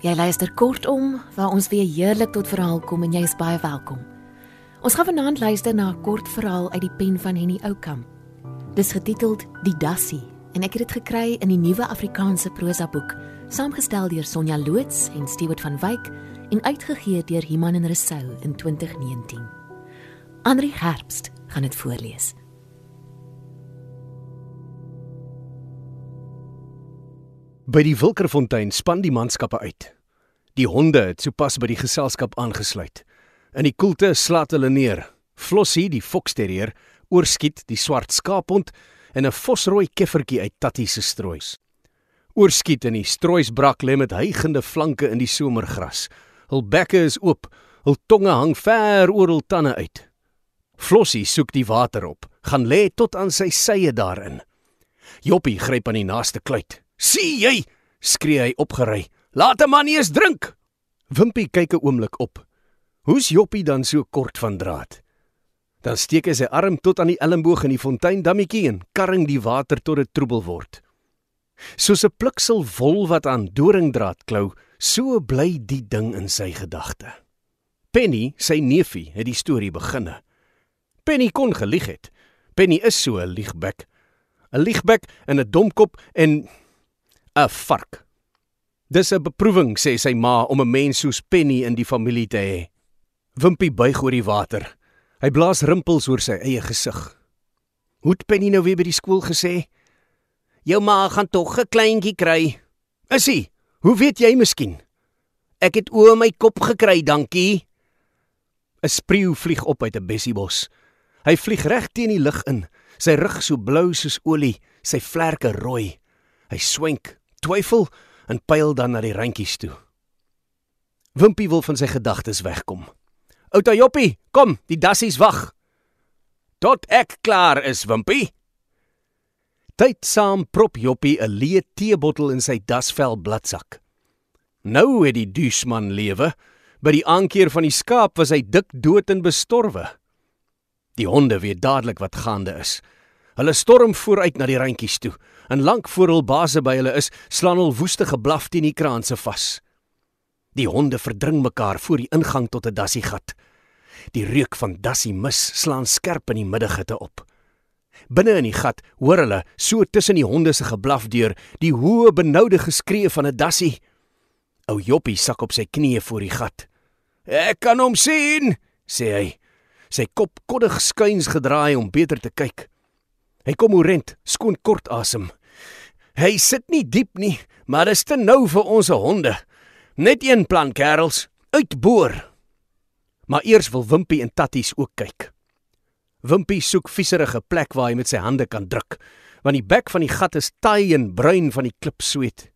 Jy luister kortom waar ons weer heerlik tot verhaal kom en jy is baie welkom. Ons gaan vanaand luister na 'n kort verhaal uit die pen van Henny Oukamp. Dis getiteld Die Dassie en ek het dit gekry in die Nuwe Afrikaanse Prosa boek, saamgestel deur Sonja Loots en Stewart van Wyk en uitgegee deur Iman en Resou in 2019. Andri Herbst gaan dit voorlees. By die Wilkerfontein span die manskappe uit. Die honde het sopas by die geselskap aangesluit. In die koelte slaat hulle neer. Flossie, die foksterrier, oorskiet die swart skaaphond en 'n fosrooi keffertjie uit Tattie se stroois. Oorskiet in die strooisbrak lê met hygende flanke in die somergras. Hul bekke is oop, hul tonge hang ver oor hul tande uit. Flossie soek die water op, gaan lê tot aan sy sye daarin. Joppie gryp aan die naaste kluit. "Sien jy?" skree hy opgery. "Laat 'n man eers drink." Wimpie kyk 'n oomblik op. Hoe's Joppie dan so kort van draad? Dan steek hy sy arm tot aan die elmboog in die fonteindammetjie en karring die water tot dit troebel word. Soos 'n pliksel wol wat aan doringdraad klou, so bly die ding in sy gedagte. Penny, sy neefie, het die storie beginne. Penny kon gelieg het. Penny is so 'n liegbek. 'n Liegbek en 'n domkop en 'n vark. Dis 'n beproewing, sê sy ma, om 'n mens soos Penny in die familie te hê. Wimpie buig oor die water. Hy blaas rimpels oor sy eie gesig. Hoe het Penny nou weer by die skool gesê? Jou ma gaan tog 'n kleintjie kry. Is hy? Hoe weet jy miskien? Ek het oë my kop gekry, dankie. 'n Spreeu vlieg op uit 'n bessiebos. Hy vlieg reg teen die lug in, sy rug so blou soos olie, sy vlerke rooi. Hy swenk twyfel en pyl dan na die randjies toe. Wimpie wil van sy gedagtes wegkom. Outa Joppie, kom, die dassies wag. Tot ek klaar is, Wimpie. Tyd saam prop Joppie 'n leë teebottel in sy dasvel bladsak. Nou het die duisman lewe. By die aankeer van die skaap was hy dik dood en bestorwe. Die honde weet dadelik wat gaande is. Hulle storm vooruit na die randjies toe en lank voor hul baase by hulle is, slaan hul woeste geblaf teen die kraanse vas. Die honde verdring mekaar voor die ingang tot 'n dassiegat. Die reuk van dassie mis slaan skerp in die middaghitte op. Binne in die gat hoor hulle so tussen die honde se geblaf deur die hoë benoude geskree van 'n dassie. Ou Joppie sak op sy knieë voor die gat. "Ek kan hom sien," sê hy. Sy kop koddig skuins gedraai om beter te kyk. Hy kom oorent, skoon kort asem. Hy sit nie diep nie, maar dit is te nou vir ons honde. Net een plan, kerels, uitboor. Maar eers wil Wimpie en Tatties ook kyk. Wimpie soek vieserige plek waar hy met sy hande kan druk, want die bek van die gat is taai en bruin van die klipsweet.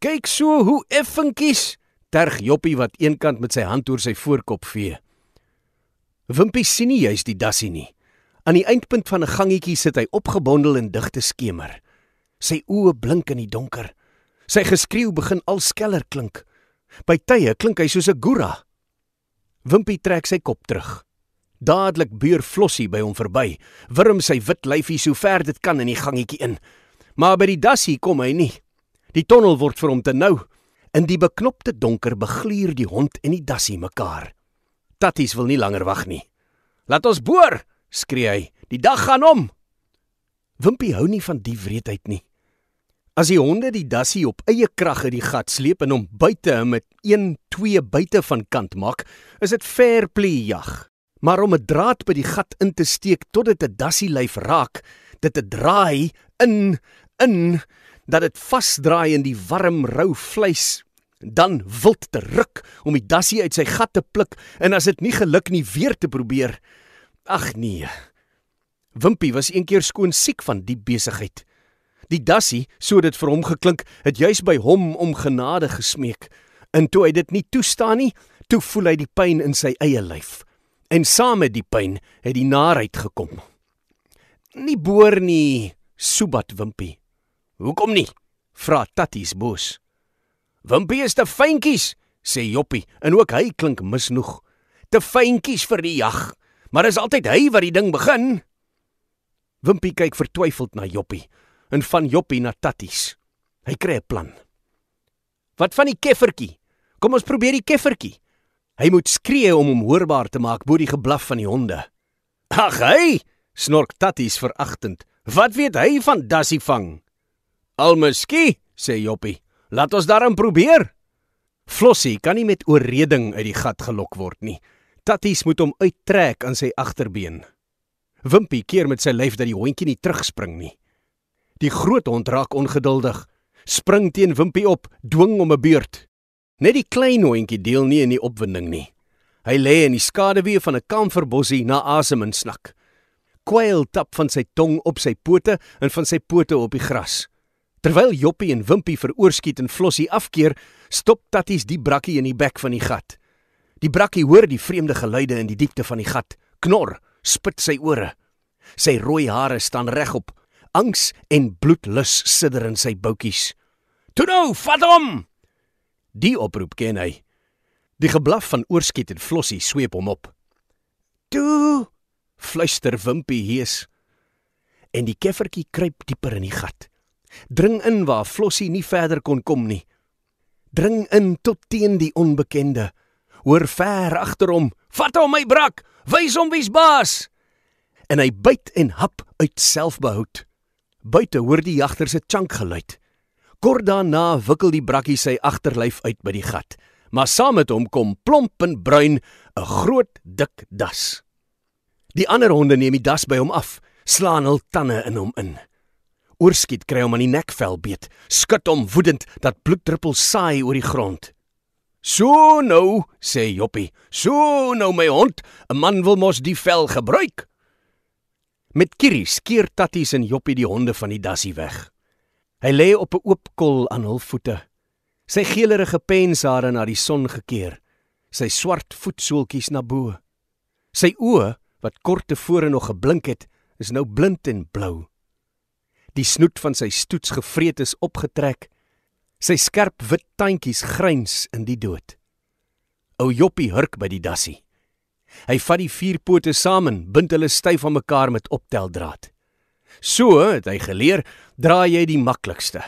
Kyk so hoe effenkies, terg Joppie wat eenkant met sy hand oor sy voorkop vee. Wimpie sien nie juis die dassie nie. Aan die eindpunt van 'n gangetjie sit hy opgebondel in digte skemer. Sy oë blink in die donker. Sy geskreeu begin al skeller klink. By tye klink hy soos 'n gura. Wimpie trek sy kop terug. Dadelik buur Flossie by hom verby, wurm sy wit lyfie so ver dit kan in die gangetjie in. Maar by die dassie kom hy nie. Die tonnel word vir hom te nou. In die beknopte donker begluur die hond en die dassie mekaar. Tatties wil nie langer wag nie. "Laat ons boor!" skree hy. "Die dag gaan om." Wimpie hou nie van die wreedheid nie. As die honde die dassie op eie krag uit die gat sleep en hom buite met 1 2 buite van kant maak, is dit fair play jag. Maar om 'n draad by die gat in te steek tot dit 'n dassie lyf raak, dit te draai in in dat dit vasdraai in die warm rou vleis, dan wild te ruk om die dassie uit sy gat te pluk en as dit nie geluk nie weer te probeer. Ag nee. Wimpie was eendag skoon siek van die besigheid. Die dassie, so dit vir hom geklink, het juis by hom om genade gesmeek. En toe hy dit nie toestaan nie, toe voel hy die pyn in sy eie lyf. En saam met die pyn het die naarheid gekom. Nie boor nie, Subat Wimpie. Hoekom nie? vra Tatties boos. Wimpie is te fyntjies, sê Joppie, en ook hy klink misnoeg. Te fyntjies vir die jag, maar is altyd hy wat die ding begin. Wimpie kyk vertwyfeld na Joppie en van Joppie na Tatties. Hy kry 'n plan. Wat van die keffertjie? Kom ons probeer die keffertjie. Hy moet skree om hom hoorbaar te maak bo die geblaf van die honde. Ag hy, snork Tatties veragtend. Wat weet hy van dassie vang? Almiskie, sê Joppie. Laat ons daarom probeer. Flossie kan nie met oorreding uit die gat gelok word nie. Tatties moet hom uittrek aan sy agterbeen. Wimpie keer met sy lyf dat die hondjie nie terugspring nie. Die groot hond raak ongeduldig, spring teen Wimpie op, dwing hom 'n beurt. Net die klein hondjie deel nie in die opwinding nie. Hy lê in die skaduwee van 'n kamferbossie na asem en snak. Kwyl tap van sy tong op sy pote en van sy pote op die gras. Terwyl Joppie en Wimpie veroorskiet en Flossie afkeer, stop Tatties die brakkie in die bek van die gat. Die brakkie hoor die vreemde geluide in die diepte van die gat, knor, spit sy ore. Sy rooi hare staan regop. Angs en bloedlus sidder in sy boutjies. "Toe nou, vat hom!" Die oproep ken hy. Die geblaf van oorskiet en Flossie sweep hom op. "Toe!" fluister Wimpie hees. En die keffertjie kruip dieper in die gat dring in waar Flossie nie verder kon kom nie. Dring in tot teen die onbekende. Hoor ver agter hom, vat hom my brak, wys hom wie's baas. En hy byt en hap uit selfbehoud. Buite hoor die jagter se chunk geluid. Kort daarna wikkel die brakkie sy agterlyf uit by die gat, maar saam met hom kom plomp en bruin 'n groot dik das. Die ander honde neem die das by hom af, slaan hul tande in hom in oorskiet kry hom aan die nekvel beet, skud hom woedend dat bloeddruppels saai oor die grond. "So nou," sê Joppie. "So nou my hond, 'n man wil mos die vel gebruik." Met Kiri skeer Tatties en Joppie die honde van die dassie weg. Hy lê op 'n oop kol aan hul voete. Sy geelerige penshare na die son gekeer, sy swart voetsoeltjies na bo. Sy oë, wat kort tevore nog geblink het, is nou blind en blou. Die snoet van sy stoets gevreet is opgetrek. Sy skerp wit tandjies gryns in die dood. Ou Joppie hurk by die dassie. Hy vat die vier pote saam en bind hulle styf aan mekaar met opteldraad. So, het hy geleer, draai jy die maklikste.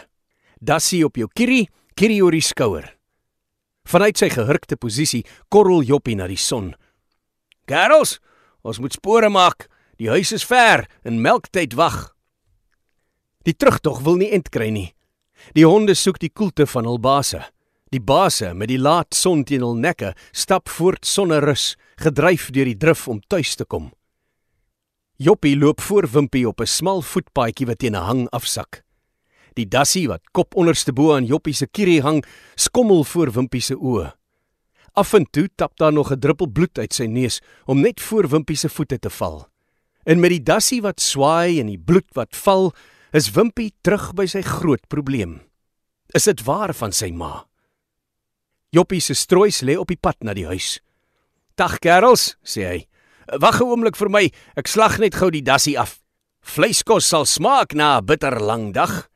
Dassie op jou kierie, kierie oor die skouer. Vanuit sy gehurkte posisie korrel Joppie na die son. "Kerels, ons moet spore maak. Die huis is ver en melktyd wag." Die terugtog wil nie end kry nie. Die honde soek die koelte van hul baase. Die baase met die laat son teen hul nekke stap voort sonder rus, gedryf deur die drif om tuis te kom. Joppie loop voor Wimpie op 'n smal voetpaadjie wat teen 'n hang afsak. Die dassie wat kop onderste bo aan Joppie se kierie hang, skommel voor Wimpie se oë. Af en toe tap daar nog 'n druppel bloed uit sy neus om net voor Wimpie se voete te val. En met die dassie wat swaai en die bloed wat val, is Wimpie terug by sy groot probleem. Is dit waar van sy ma? Joppie se stroois lê op die pad na die huis. "Dag kerels," sê hy. "Wag 'n oomblik vir my, ek slag net gou die dassie af. Vleiskos sal smaak na 'n bitter lang dag."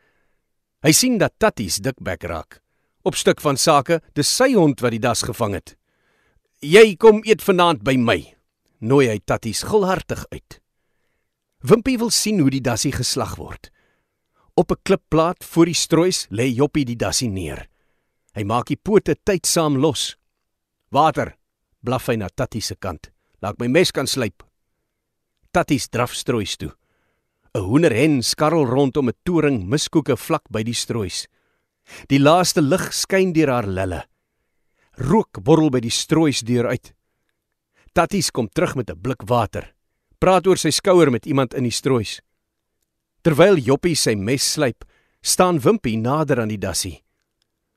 Hy sien dat Tatties dikbek raak. Op stuk van sake, dis sy hond wat die das gevang het. "Jy kom eet vanaand by my," nooi hy Tatties gulhartig uit. Wimpie wil sien hoe die dassie geslag word. Op 'n klipplaat voor die stroois lê Joppie die dassie neer. Hy maak die pote tydsaam los. "Water!" Blaf hy na Tattie se kant. "Laat my mes kan slyp." Tattie draf stroois toe. 'n Hoenderhen skarrel rondom 'n toring miskoeke vlak by die stroois. Die laaste lig skyn deur haar lelle. Rook borrel by die stroois deur uit. Tattie kom terug met 'n blik water. Praat oor sy skouer met iemand in die stroois. Terwyl Joppie sy mes slyp, staan Wimpie nader aan die dassie.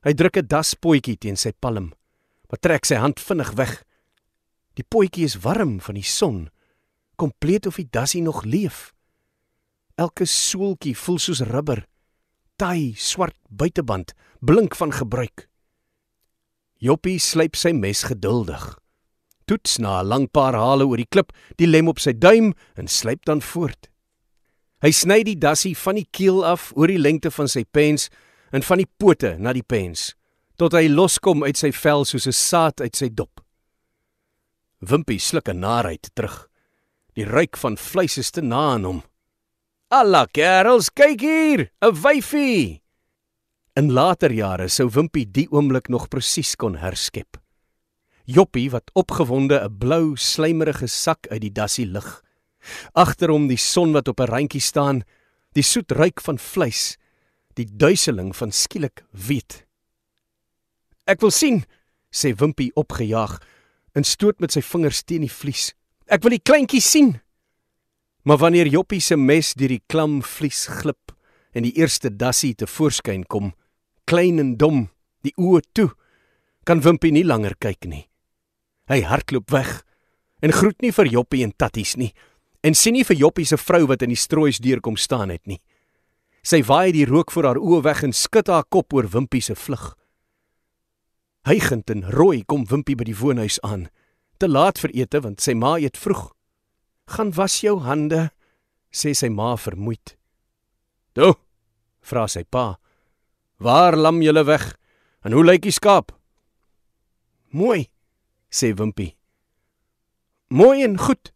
Hy druk 'n daspotjie teen sy palm, maar trek sy hand vinnig weg. Die potjie is warm van die son, kompleet of die dassie nog leef. Elke soeltjie voel soos rubber, taai, swart buiteband, blink van gebruik. Joppie slyp sy mes geduldig. Toets na 'n lang paar hale oor die klip, die lem op sy duim en slyp dan voort. Hy sny die dassie van die keel af oor die lengte van sy pens en van die pote na die pens tot hy loskom uit sy vel soos 'n saad uit sy dop. Wimpie sluk 'n naarheid terug. Die ruik van vleis is te na aan hom. "Alla kerels, kyk hier, 'n wyfie." In later jare sou Wimpie die oomblik nog presies kon herskep. Joppie wat opgewonde 'n blou slijmerige sak uit die dassie lig. Agter hom die son wat op 'n randjie staan, die soet ruik van vleis, die duiseling van skielik weet. Ek wil sien, sê Wimpie opgejaag en stoot met sy vingers teen die vlies. Ek wil die kleintjie sien. Maar wanneer Joppie se mes deur die klam vlies glip en die eerste dassie te voorskyn kom, klein en dom, die oë toe, kan Wimpie nie langer kyk nie. Hy hardloop weg en groet nie vir Joppie en Tatties nie en sien nie vir Joppie se vrou wat in die stroois deurkom staan het nie. Sy waai die rook voor haar oë weg en skud haar kop oor Wimpie se vlug. Hygend en rooi kom Wimpie by die woonhuis aan. Te laat vir ete want sy ma eet vroeg. "Gaan was jou hande," sê sy ma vermoeid. "Toe," vra sy pa. "Waar lam julle weg? En hoe lyk die skaap?" "Mooi," sê Wimpie. "Mooi en goed."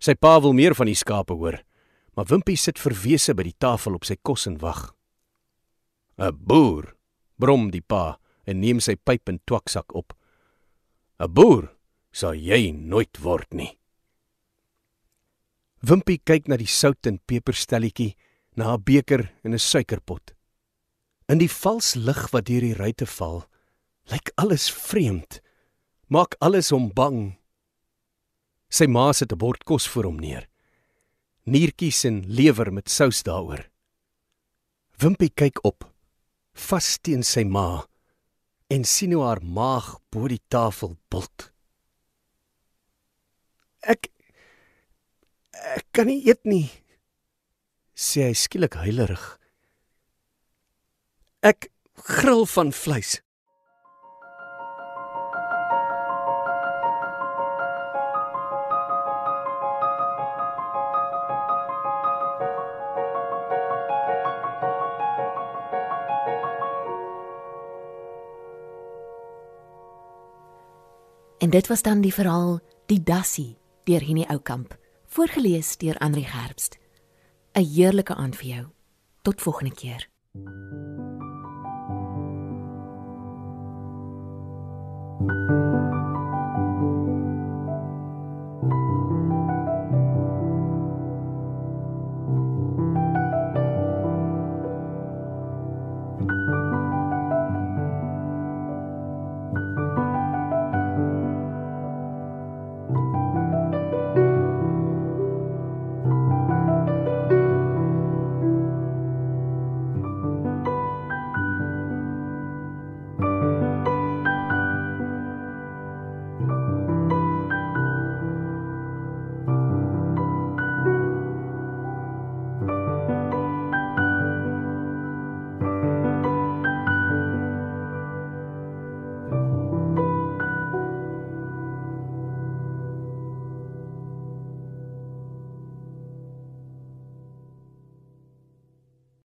Sy pa wil meer van die skape hoor, maar Wimpie sit verwese by die tafel op sy kos en wag. "’n Boer," brom die pa en neem sy pyp en twaksak op. 'n Boer sal jy nooit word nie. Wimpie kyk na die sout en peperstelletjie, na 'n beker en 'n suikerpot. In die vals lig wat deur die ruitte val, lyk alles vreemd. Maak alles hom bang. Sy ma sit 'n bord kos voor hom neer. Niertjies en lewer met sous daaroor. Wimpie kyk op, vas teen sy ma en sien hoe haar maag bo die tafel bult. Ek ek kan nie eet nie, sê hy skielik huilerig. Ek gril van vleis. En dit was dan die verhaal Die Dassie deur Henny Oukamp, voorgeles deur Andri Gerbst. 'n Heerlike aand vir jou. Tot volgende keer.